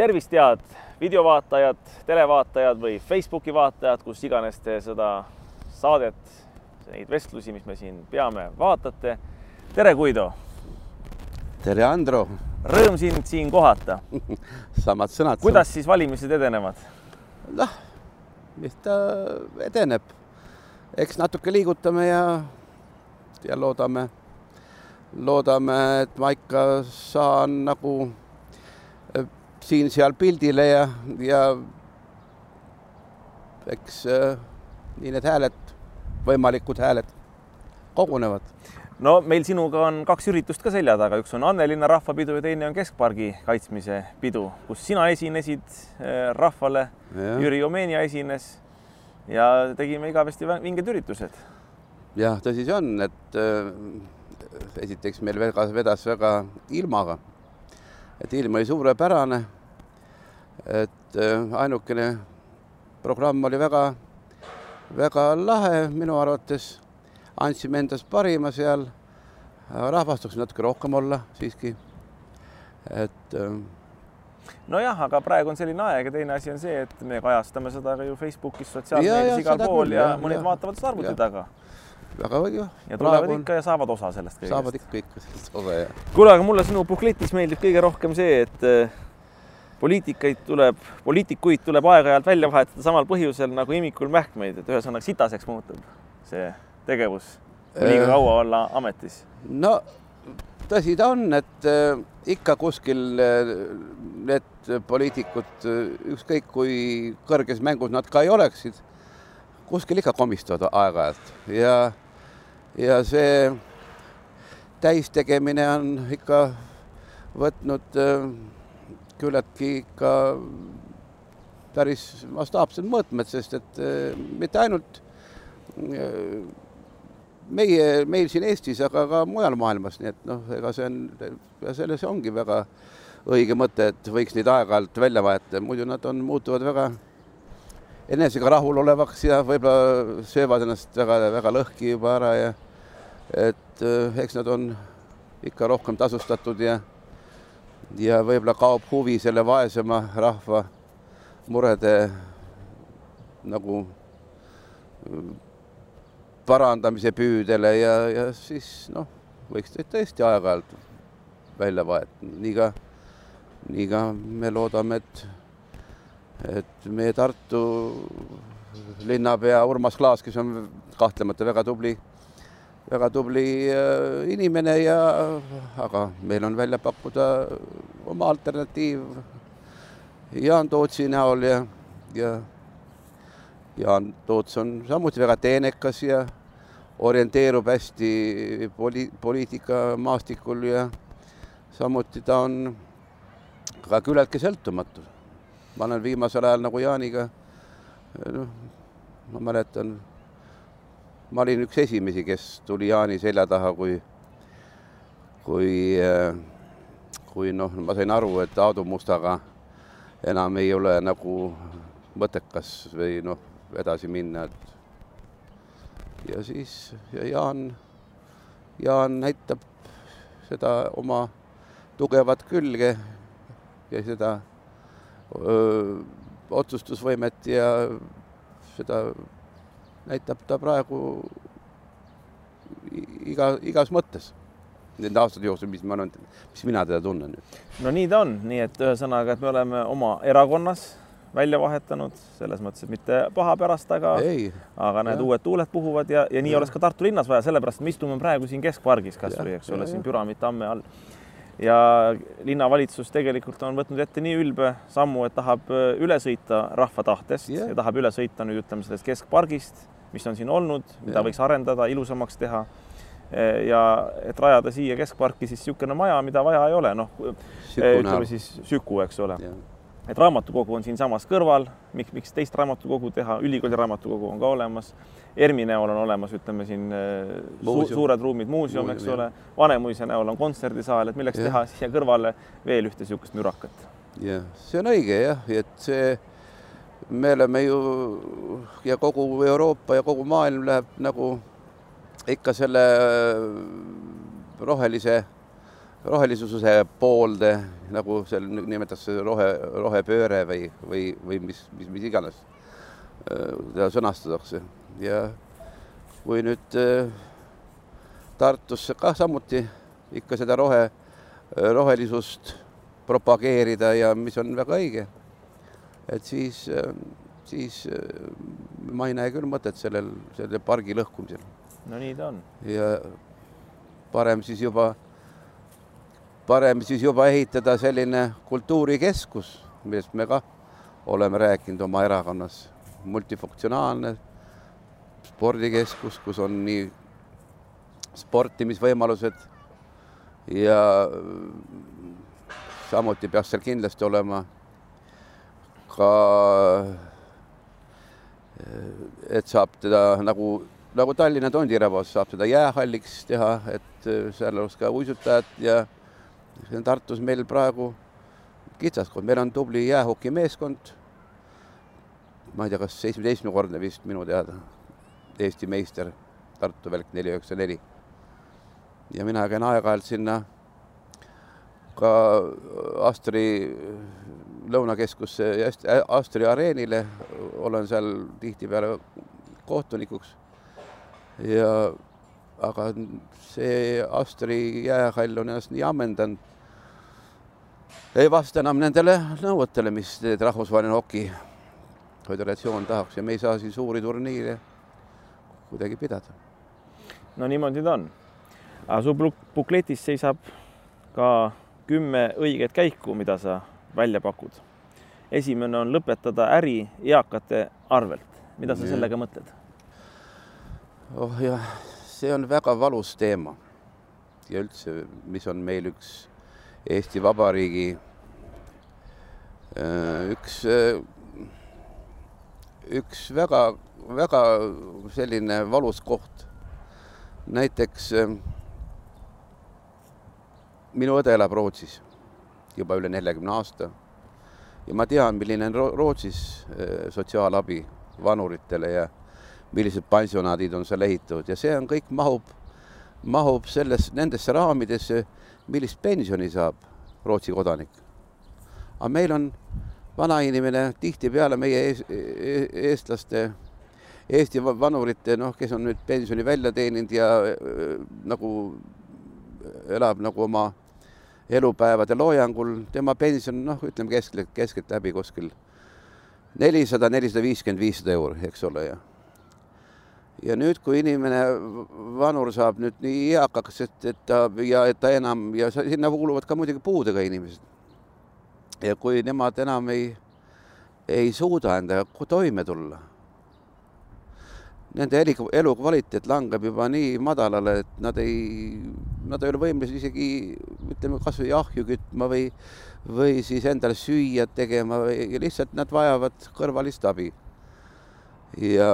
tervist, head videovaatajad, televaatajad või Facebooki vaatajad, kus iganes te seda saadet, neid vestlusi, mis me siin peame, vaatate. tere, Guido. tere, Andro. Rõõm sind siin kohata samad sõnad. kuidas siis valimised edenevad? noh, mis ta edeneb, eks natuke liigutame ja, ja loodame, loodame, et ma ikka saan nagu äh, siin-seal pildile ja, ja eks äh, nii need hääled, võimalikud hääled kogunevad. no meil sinuga on kaks üritust ka selja taga, üks on Annelinna rahvapidu ja teine on Keskpargi kaitsmise pidu, kus sina esinesid äh, rahvale, Jüri Omenia esines ja tegime igavesti vinged üritused. jah, tõsi see on, et äh, esiteks meil väga vedas väga ilmaga, et ilm oli suurepärane. et äh, ainukene programm oli väga väga lahe minu arvates, andsime endast parima seal, rahvast võiks natuke rohkem olla siiski, et ähm, nojah, aga praegu on selline aeg ja teine asi on see, et me kajastame seda ka ju Facebookis, sotsiaalmeedias igal pool ja, ja mõned ja, vaatavad seda arvuti taga. Väga õige. ja tulevad ikka ja saavad osa sellest kõigest. saavad ikka, ikka sellest osa, jah. kuule, aga mulle sinu puhkletis meeldib kõige rohkem see, et poliitikaid tuleb, poliitikuid tuleb aeg-ajalt välja vahetada samal põhjusel nagu imikul mähkmeid, et ühesõnaga sitaseks muutub see tegevus, kui liiga äh. kaua olla ametis. no tõsi ta on, et äh, ikka kuskil äh, need poliitikud, ükskõik kui kõrges mängus nad ka ei oleksid, kuskil ikka komistavad aeg-ajalt. Ja, ja see täistegemine on ikka võtnud äh, küllaltki ikka päris mastaapsed mõõtmed, sest et eh, mitte ainult eh, meie, meil siin Eestis, aga ka mujal maailmas, nii et noh, ega see on, selles ongi väga õige mõte, et võiks neid aeg-ajalt välja vahetada, muidu nad on, muutuvad väga enesega rahulolevaks ja võib-olla söövad ennast väga-väga lõhki juba ära ja et eh, eks nad on ikka rohkem tasustatud ja ja võib-olla kaob huvi selle vaesema rahva murede nagu parandamise püüdele ja, ja siis noh, võiks tõesti aeg-ajalt välja vahetada, nii ka, nii ka me loodame, et, et meie Tartu linnapea Urmas Klaas, kes on kahtlemata väga tubli väga tubli äh, inimene ja, aga meil on välja pakkuda oma alternatiiv Jaan Tootsi näol ja, ja Jaan Toots on samuti väga teenekas ja orienteerub hästi poli-, poliitikamaastikul ja samuti ta on ka küllaltki sõltumatu. Ma olen viimasel ajal nagu Jaaniga, noh, ma mäletan ma olin üks esimesi, kes tuli Jaani selja taha, kui, kui, äh, kui noh, ma sain aru, et Aadu Mustaga enam ei ole nagu mõttekas või noh, edasi minna, et ja siis ja Jaan, Jaan näitab seda oma tugevat külge ja seda öö, otsustusvõimet ja seda näitab ta praegu iga, igas mõttes nende aastate jooksul, mis ma olen, mis mina teda tunnen. no nii ta on, nii et ühesõnaga, et me oleme oma erakonnas välja vahetanud, selles mõttes, et mitte paha pärast, aga, aga need ja. uued tuuled puhuvad ja, ja nii ja. oleks ka Tartu linnas vaja, sellepärast me istume praegu siin keskpargis kasvõi, eks ole, siin Püramiid tamme all. Ja linnavalitsus tegelikult on võtnud ette nii ülbe sammu, et tahab üle sõita rahva tahtest ja, ja tahab üle sõita nüüd ütleme sellest keskpargist mis on siin olnud, mida ja. võiks arendada, ilusamaks teha. ja et rajada siia keskparki siis niisugune maja, mida vaja ei ole, noh ütleme siis Süku, eks ole. Et raamatukogu on siinsamas kõrval, miks, miks teist raamatukogu teha, ülikooli raamatukogu on ka olemas. ERMi näol on olemas, ütleme siin su suured ruumid, muuseum, eks ole, Vanemuise näol on kontserdisaal, et milleks ja. teha siia kõrvale veel ühte niisugust mürakat. jah, see on õige jah, et see me oleme ju ja kogu Euroopa ja kogu maailm läheb nagu ikka selle rohelise rohelisuse poolde, nagu seal nimetatakse rohe, rohepööre või, või, või mis, mis, mis iganes teda sõnastatakse ja kui nüüd Tartusse kah samuti ikka seda rohe, rohelisust propageerida ja mis on väga õige. et siis, siis ma ei näe küll mõtet sellel, selle pargi lõhkumisel. no nii ta on. ja parem siis juba, parem siis juba ehitada selline kultuurikeskus, millest me ka oleme rääkinud oma erakonnas, multifunktsionaalne spordikeskus, kus on nii sportimisvõimalused ja samuti peaks seal kindlasti olema ka, et saab teda nagu, nagu Tallinna tondirabas saab seda jäähalliks teha, et seal oleks ka uisutajad ja see on Tartus meil praegu kitsaskoht, meil on tubli jäähokimeeskond. ma ei tea, kas seitsmeteistkümnekordne vist minu teada Eesti meister Tartu välk neli üheksa neli ja mina käin aeg-ajalt sinna ka Astri lõunakeskusse Astri areenile, olen seal tihtipeale kohtunikuks. ja aga see Astri jäähall on ennast nii ammendanud, ei vasta enam nendele nõuetele, mis rahvusvaheline hokiföderatsioon tahaks ja me ei saa siin suuri turniire kuidagi pidada. no niimoodi ta on aga su bukletis seisab ka kümme õiget käiku, mida sa välja pakud. esimene on lõpetada äri eakate arvelt. mida sa sellega mõtled? oh jah, see on väga valus teema ja üldse, mis on meil üks Eesti Vabariigi äh, üks, äh, üks väga-väga selline valus koht. näiteks äh, minu õde elab Rootsis juba üle neljakümne aasta ja ma tean, milline on Rootsis sotsiaalabi vanuritele ja millised pensionaadid on seal ehitatud ja see on kõik mahub, mahub selles, nendesse raamidesse, millist pensioni saab Rootsi kodanik. aga meil on vanainimene tihtipeale meie ees, e-, eestlaste, Eesti vanurite, noh, kes on nüüd pensioni välja teeninud ja äh, nagu elab nagu oma elupäevade loojangul, tema pension, noh, ütleme keskelt, keskeltläbi kuskil nelisada, nelisada viiskümmend, viissada euri, eks ole, ja ja nüüd, kui inimene, vanur saab nüüd nii eakaks, et, et ta ja et ta enam ja sinna kuuluvad ka muidugi puudega inimesed. ja kui nemad enam ei, ei suuda endaga toime tulla nende elu, elukvaliteet langeb juba nii madalale, et nad ei, nad ei ole võimelised isegi ütleme, kasvõi ahju kütma või, või siis endale süüa tegema või lihtsalt nad vajavad kõrvalist abi. ja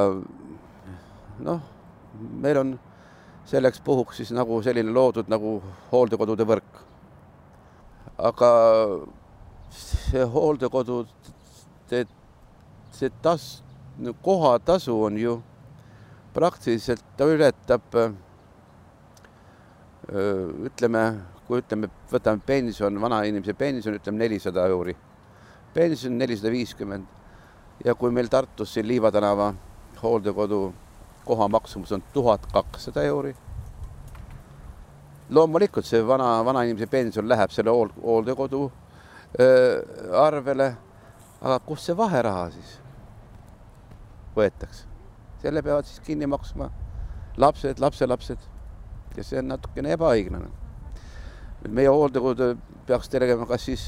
noh, meil on selleks puhuks siis nagu selline loodud nagu hooldekodude võrk. aga see hooldekodude, see tas-, kohatasu on ju praktiliselt ta ületab ütleme, kui ütleme, võtame pension, vanainimese pension, ütleme nelisada euri. pension nelisada viiskümmend ja kui meil Tartus siin Liiva tänava hooldekodu koha maksumus on tuhat kakssada euri. loomulikult see vana, vanainimese pension läheb selle hool, hooldekodu arvele. aga kust see vaheraha siis võetakse? selle peavad siis kinni maksma lapsed, lapselapsed ja see on natukene ebaõiglane. meie hooldekodu peaks tegema, kas siis,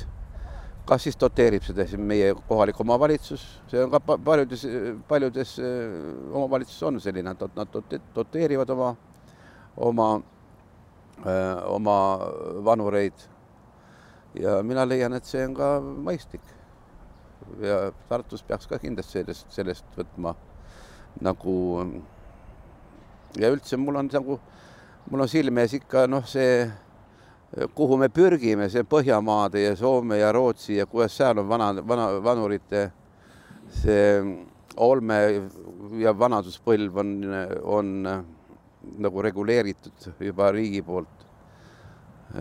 kas siis doteerib seda siis meie kohalik omavalitsus, see on ka paljudes, paljudes äh, omavalitsuses on selline, nad doteerivad oma, oma, äh, oma vanureid. ja mina leian, et see on ka mõistlik. ja Tartus peaks ka kindlasti sellest, sellest võtma nagu ja üldse mul on nagu, mul on silme ees ikka noh, see, kuhu me pürgime, see Põhjamaade ja Soome ja Rootsi ja kuidas seal on vana, vana, vanurite see olme ja vanaduspõlv on, on nagu reguleeritud juba riigi poolt.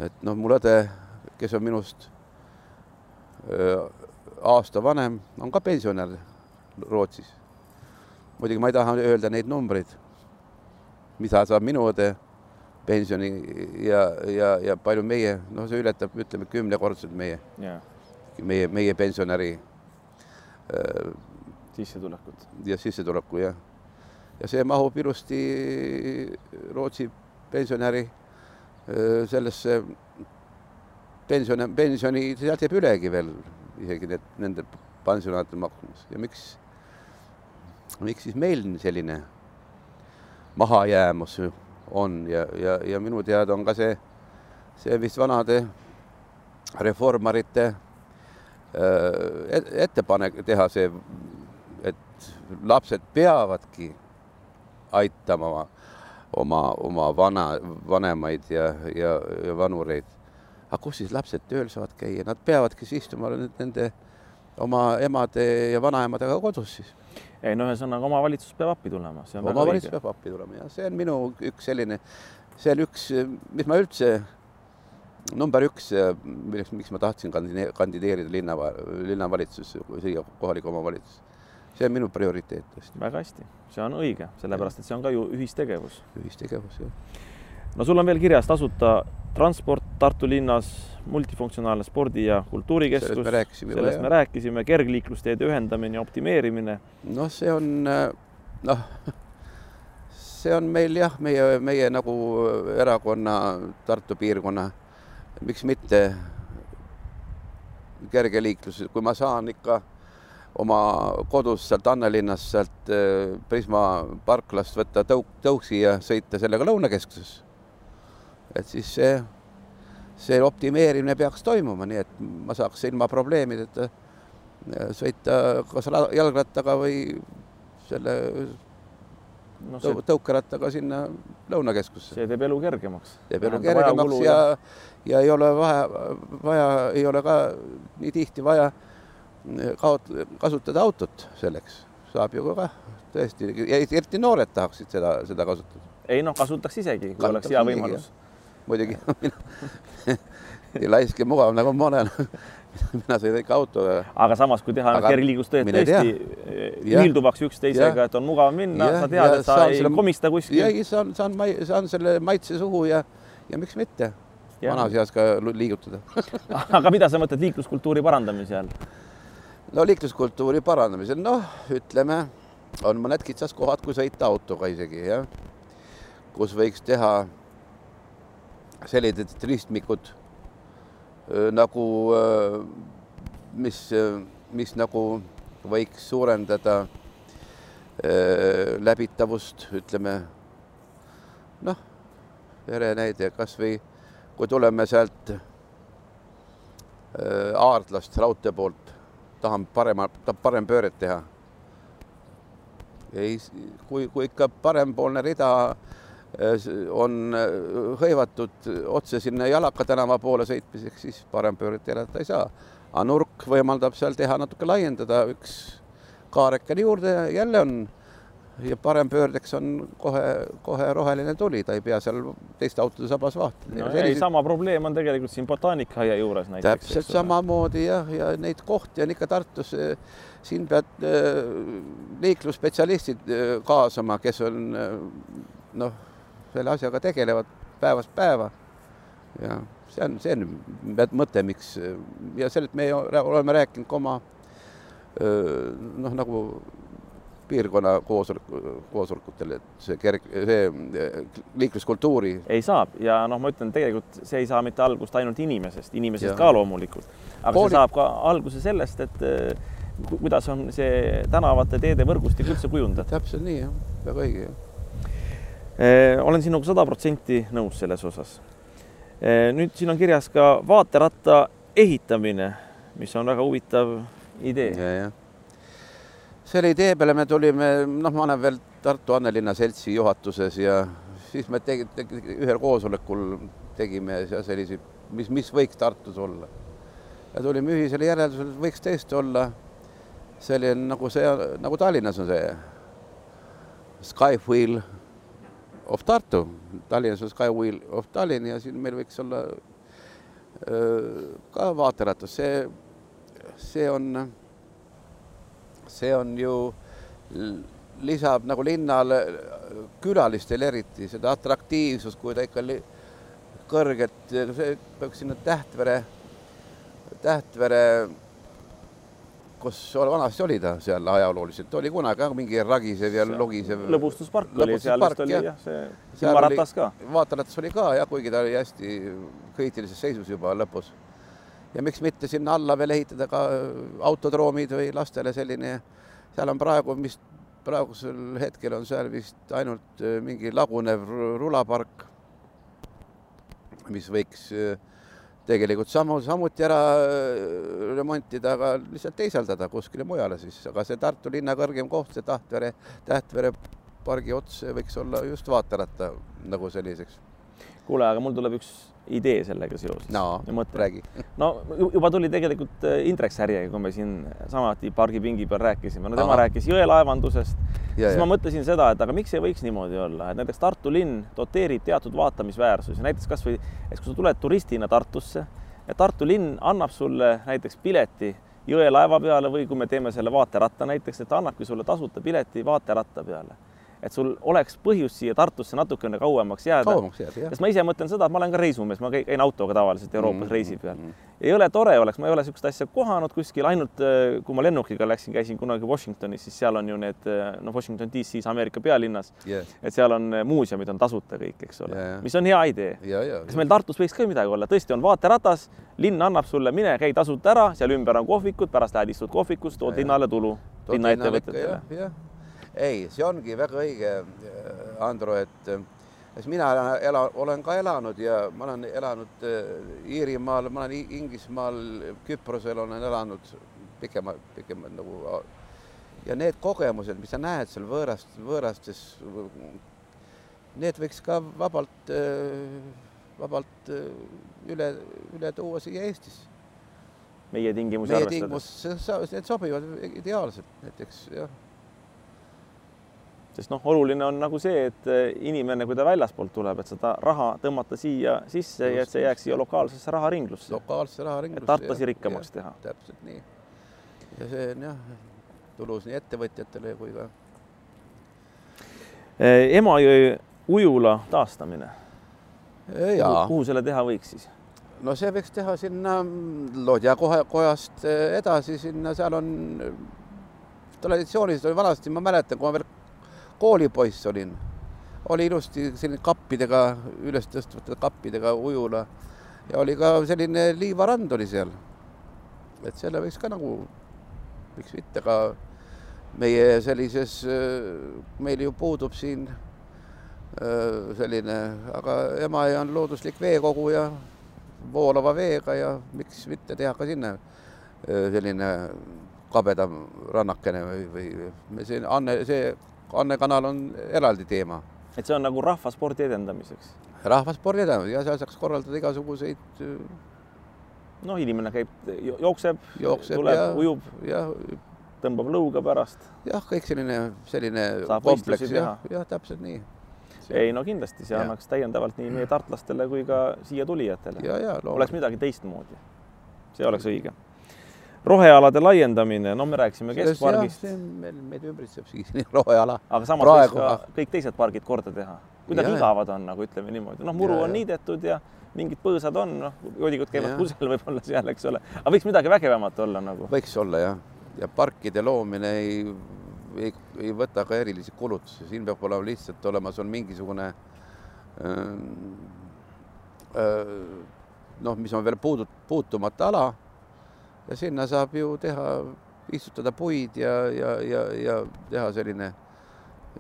et noh, mul õde, kes on minust aasta vanem, on ka pensionär Rootsis. muidugi ma ei taha öelda neid numbreid, mida saab minu õde pensioni ja, ja, ja palju meie, noh, see ületab, ütleme kümnekordselt meie yeah., meie, meie pensionäri äh, sissetulekut. ja sissetuleku jah. ja see mahub ilusti Rootsi pensionäri äh, sellesse pensioni, pensioni, sealt jääb ülegi veel isegi need, nende pensionäride maksumus ja miks, miks siis meil selline mahajäämus on. Ja, ja, ja minu teada on ka see, see vist vanade reformarite äh, ettepanek teha see, et lapsed peavadki aitama oma, oma, oma vana, vanemaid ja, ja, ja vanureid. Aga kus siis lapsed tööl saavad käia, nad peavadki siis istuma nende oma emade ja vanaemadega kodus siis. Ei no ühesõnaga omavalitsus peab appi tulema. omavalitsus peab appi tulema ja see on minu üks selline, see on üks, mis ma üldse, number üks, milleks, miks ma tahtsin kandideerida linna, linnavalitsusse, siia kohalikku omavalitsusse see on minu prioriteet tõesti. väga hästi, see on õige, sellepärast et see on ka ju ühistegevus. ühistegevus, jah. no sul on veel kirjas tasuta transport Tartu linnas, multifunktsionaalne spordi- ja kultuurikeskus. sellest me rääkisime. sellest me rääkisime, kergliiklusteede ühendamine ja optimeerimine. noh, see on noh, see on meil jah, meie, meie nagu erakonna Tartu piirkonna, miks mitte kergeliiklus, kui ma saan ikka oma kodus sealt Annelinnast, sealt eh, Prisma parklast võtta tõuk, tõuksi ja sõita sellega Lõunakeskusesse et siis see, see optimeerimine peaks toimuma, nii et ma saaks ilma probleemideta äh, sõita kas jalgrattaga või selle no, see... tõukerattaga sinna Lõunakeskusse. see teeb elu kergemaks. teeb elu kergemaks ja, ja ei ole vaja, vaja, ei ole ka nii tihti vaja äh, kaot-, kasutada autot selleks, saab ju ka tõesti, eriti noored tahaksid seda, seda kasutada. ei noh, kasutaks isegi, kui kasutaks oleks hea võimalus muidugi nii laisk ja mugav nagu ma olen. Mina sõidan ikka autoga. aga samas, kui teha kergliiklusteed tõesti ühilduvaks üksteisega, et on mugav minna, sa tead, et sa ei selle... komista kuskil. ei, saan, saan, saan selle maitse suhu ja, ja miks mitte? Vanas eas ka liigutada. Aga mida sa mõtled liikluskultuuri parandamise all? no liikluskultuuri parandamisel, noh, ütleme, on mõned kitsaskohad, kui sõita autoga isegi jah, kus võiks teha sellised ristmikud nagu, mis, mis nagu võiks suurendada läbitavust, ütleme noh, ere näide, kasvõi kui tuleme sealt Aardlast raudtee poolt, tahame parema, tahab parem pööret teha. ei, kui, kui ikka parempoolne rida on äh, hõivatud otse sinna Jalaka tänava poole sõitmiseks, siis parempööret teha ei saa. aga nurk võimaldab seal teha natuke laiendada, üks kaarekene juurde, jälle on ja parempöördeks on kohe, kohe roheline tuli, ta ei pea seal teiste autode sabas vaatama no,. Sellised... sama probleem on tegelikult siin botaanikaaia juures näiteks. täpselt samamoodi jah, ja neid kohti on ikka Tartus, siin pead äh, liiklusspetsialistid kaasama, kes on noh selle asjaga tegelevad päevast päeva. ja see on, see on mõte, miks ja sellest me oleme rääkinud ka oma noh, nagu piirkonna koosolek, koosolekutel, et see kerg, see liikluskultuuri. ei saab ja noh, ma ütlen, tegelikult see ei saa mitte algust ainult inimesest, inimesest ja. ka loomulikult, aga Kooli... see saab ka alguse sellest, et kuidas on see tänavate, teede võrgustik üldse kujundatud. täpselt nii jah, väga õige jah olen sinuga sada protsenti nõus selles osas. Eh, nüüd siin on kirjas ka vaateratta ehitamine, mis on väga huvitav idee. selle idee peale me tulime, noh, ma olen veel Tartu Annelinna Seltsi juhatuses ja siis me tegime tegi, ühel koosolekul tegime selliseid, mis, mis võiks Tartus olla. ja tulime ühisele järeldusele, et võiks tõesti olla selline nagu see, nagu Tallinnas on see Skyfwheel of Tartu, Tallinnas on Skywheel of Tallinn ja siin meil võiks olla ka vaateratas, see, see on, see on ju, lisab nagu linnale, külalistele eriti seda atraktiivsust, kui ta ikka kõrget, see peaks sinna Tähtvere, Tähtvere kus vanasti oli ta seal ajalooliselt, oli kunagi ka mingi ragisev ja logisev. lõbustuspark oli seal vist oli jah, see silmaratas ka. vaateratas oli ka jah, kuigi ta oli hästi kriitilises seisus juba lõpus. ja miks mitte sinna alla veel ehitada ka autodroomid või lastele selline, seal on praegu, mis praegusel hetkel on seal vist ainult äh, mingi lagunev rulapark, mis võiks äh, tegelikult samu, samuti ära äh, remontida, aga lihtsalt teisaldada kuskile mujale siis, aga see Tartu linna kõrgem koht, see Tahtvere, Tähtvere pargi ots võiks olla just vaateratta nagu selliseks. kuule, aga mul tuleb üks idee sellega seoses no,. räägi. no juba tuli tegelikult äh, Indrek Särjega, kui me siin samuti pargipingi peal rääkisime, no tema Aha. rääkis jõelaevandusest, siis ja. ma mõtlesin seda, et aga miks ei võiks niimoodi olla, et näiteks Tartu linn doteerib teatud vaatamisväärsusi, näiteks kasvõi, et kui sa tuled turistina Tartusse ja Tartu linn annab sulle näiteks pileti jõelaeva peale või kui me teeme selle vaateratta näiteks, et ta annabki sulle tasuta pileti vaateratta peale et sul oleks põhjust siia Tartusse natukene kauemaks jääda. kauemaks jääda, jah. sest ma ise mõtlen seda, et ma olen ka reisumees, ma käin autoga tavaliselt Euroopas mm -hmm. reisi peal. Mhm. ei ole tore oleks, ma ei ole niisugust asja kohanud kuskil, ainult äh, kui ma lennukiga läksin, käisin kunagi Washingtonis, siis seal on ju need, äh, noh, Washington DC-s Ameerika pealinnas yes., et seal on äh, muuseumid on tasuta kõik, eks ole yeah., mis on hea idee. kas meil Tartus võiks ka midagi olla, tõesti on vaateratas, linn annab sulle, mine käi tasuta ära, seal ümber on kohvikud, pärast lähed istud kohvikus, tood linnale tulu, linnaettevõtetele. jah ei, see ongi väga õige, äh, Andro, et äh, sest mina ela, olen ka elanud ja ma olen elanud äh, Iirimaal, ma olen Inglismaal, Küprosel olen elanud pikema, pikemalt nagu ja need kogemused, mis sa näed seal võõrast, võõrastes, need võiks ka vabalt, vabalt üle, üle tuua siia Eestisse. meie tingimusi arvestades? Need sobivad ideaalselt näiteks jah sest noh, oluline on nagu see, et eh, inimene, kui ta väljaspoolt tuleb, et seda raha tõmmata siia sisse Just, ja et see jääks siia lokaalsesse raharinglusse. lokaalsesse raharinglusse. Tartlasi rikkamaks teha. täpselt nii. ja see on jah, tulus nii ettevõtjatele kui ka. Eh, Emajõe ujula taastamine. kuhu selle teha võiks siis? no see võiks teha sinna Lodja kohe kojast eh, edasi, sinna, seal on traditsiooniliselt oli vanasti, ma mäletan, kui ma veel koolipoiss olin, oli ilusti selline kappidega, üles tõstvate kappidega ujula ja oli ka selline liivarand oli seal. et selle võiks ka nagu, miks mitte ka meie sellises, meil ju puudub siin selline, aga Emajõe on looduslik veekogu ja voolava veega ja miks mitte teha ka sinna selline kabedam rannakene või, või see Anne, see Anne kanal on eraldi teema. et see on nagu rahvaspordi edendamiseks? rahvaspordi edendamiseks ja seal saaks korraldada igasuguseid. noh, inimene käib, jookseb, jookseb, tuleb, ujub, tõmbab lõuga pärast. jah, kõik selline, selline kompleks, jah, jah, täpselt nii. ei no kindlasti, see ja. annaks täiendavalt nii meie tartlastele kui ka siia tulijatele. oleks midagi teistmoodi. see oleks õige rohealade laiendamine, no me rääkisime keskpargist. meil, meid ümbritseb siis roheala. aga samas Praegu, võiks ka kõik teised pargid korda teha. kuidagi igavad on, nagu ütleme niimoodi, noh, muru ja, on niidetud ja mingid põõsad on, noh, joodikud käivad kusagil võib-olla seal, eks ole, aga võiks midagi vägevamat olla nagu. võiks olla jah, ja parkide loomine ei, ei, ei võta ka erilisi kulutusi, siin peab olema lihtsalt olema sul mingisugune öö, öö, noh, mis on veel puudut-, puutumata ala ja sinna saab ju teha, istutada puid ja, ja, ja, ja teha selline,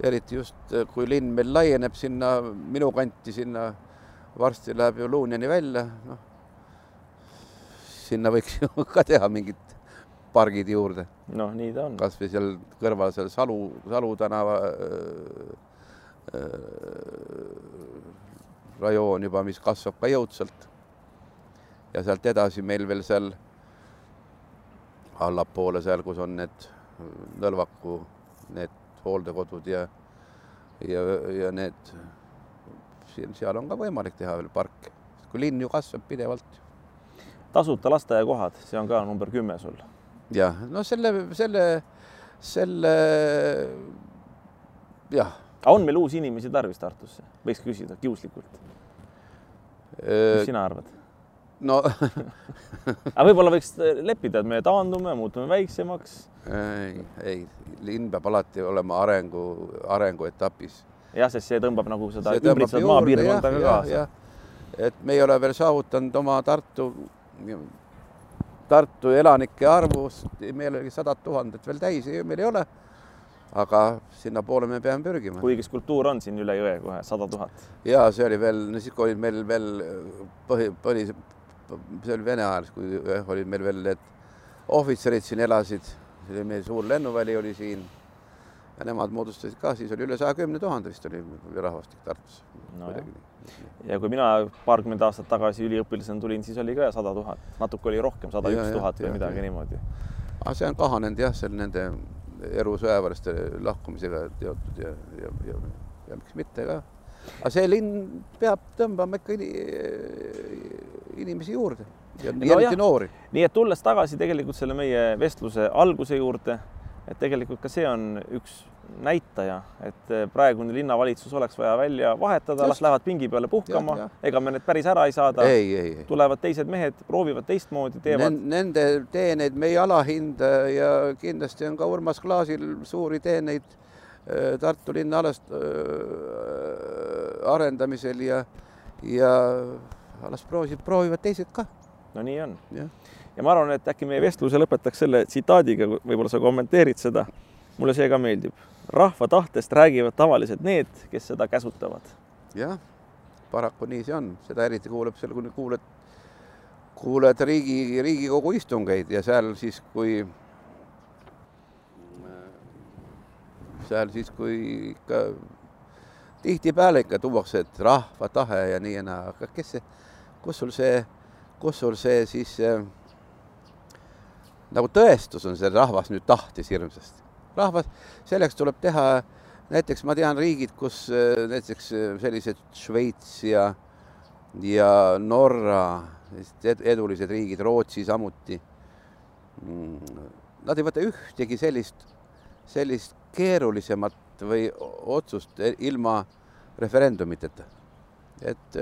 eriti just kui linn meil laieneb sinna minu kanti, sinna varsti läheb ju Luunjani välja, noh, sinna võiks ju ka teha mingid pargid juurde. noh, nii ta on. kasvõi seal kõrval seal Salu, Salu tänava äh, äh, rajoon juba, mis kasvab ka jõudsalt. ja sealt edasi meil veel seal allapoole seal, kus on need Nõlvaku need hooldekodud ja ja, ja need, seal on ka võimalik teha veel parke, kui linn ju kasvab pidevalt. tasuta lasteaiakohad, see on ka number kümme sul. jah, no selle, selle, selle jah. on meil uusi inimesi tarvis Tartusse, võiks küsida kiuslikult. mis sina arvad? No aga võib-olla võiks leppida, et me taandume, muutume väiksemaks. ei, ei, linn peab alati olema arengu, arenguetapis. jah, sest see tõmbab nagu seda ümbritsevat maapiirkonda ka kaasa. et me ei ole veel saavutanud oma Tartu, Tartu elanike arvust, meil oli sada tuhandet veel täis, meil ei ole aga sinnapoole me peame pürgima. kuigi skulptuur on siin üle jõe kohe sada tuhat. ja see oli veel, no siis kui olid meil veel põhi, põhi, see oli Vene ajal, kui olid meil veel need ohvitserid siin elasid, see oli meil suur lennuväli oli siin. Ja nemad moodustasid ka, siis oli üle saja kümne tuhande vist oli rahvastik Tartus. No. ja kui mina paarkümmend aastat tagasi üliõpilasena tulin, siis oli ka sada tuhat, natuke oli rohkem, sada üks tuhat või midagi ja. niimoodi. aga see on kahanenud jah, seal nende Eru sõjaväelaste lahkumisega seotud ja, ja, ja, ja miks mitte ka. Aga see linn peab tõmbama ikka inimesi juurde ja no eriti jah. noori. nii et tulles tagasi tegelikult selle meie vestluse alguse juurde, et tegelikult ka see on üks näitaja, et praegune linnavalitsus oleks vaja välja vahetada, las lähevad pingi peale puhkama, ega me need päris ära ei saada. tulevad teised mehed, proovivad teistmoodi, teevad. Nende teeneid me ei alahinda ja kindlasti on ka Urmas Klaasil suuri teeneid Äh, Tartu linna alast äh, arendamisel ja, ja alles proovisid, proovivad teised ka. no nii on. ja ma arvan, et äkki meie vestluse lõpetaks selle tsitaadiga, võib-olla sa kommenteerid seda. mulle see ka meeldib. rahva tahtest räägivad tavaliselt need, kes seda käsutavad. jah, paraku nii see on, seda eriti kuuleb seal, kui kuuled, kuuled riigi, Riigikogu istungeid ja seal siis, kui seal siis, kui ikka tihtipeale ikka tuuakse, et rahva tahe ja nii ja naa, aga kes see, kus sul see, kus sul see siis äh, nagu tõestus on, see rahvas nüüd tahtis hirmsasti. rahvas, selleks tuleb teha, näiteks ma tean riigid, kus äh, näiteks sellised Šveits ja, ja Norra, edulised riigid, Rootsi samuti. Mm, nad ei võta ühtegi sellist, sellist keerulisemat või otsust ilma referendumiteta. et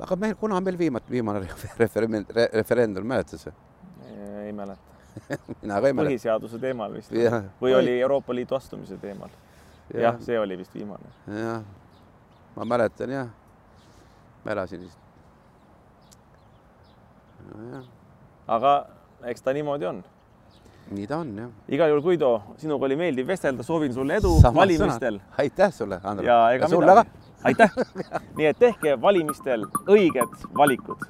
aga meil, kuna meil viimati, viimane referendum, referendum, mäletad sa? ei mäleta mina ka ei mäleta. põhiseaduse teemal vist ja, või oli Euroopa Liidu astumise teemal ja.? jah, see oli vist viimane. jah, ma mäletan jah, ma elasin vist no,. aga eks ta niimoodi on nii ta on, jah. igal juhul, Guido, sinuga oli meeldiv vestelda, soovin sulle edu Sama valimistel. aitäh sulle, Andrei. ja ega ja midagi. aitäh nii et tehke valimistel õiged valikud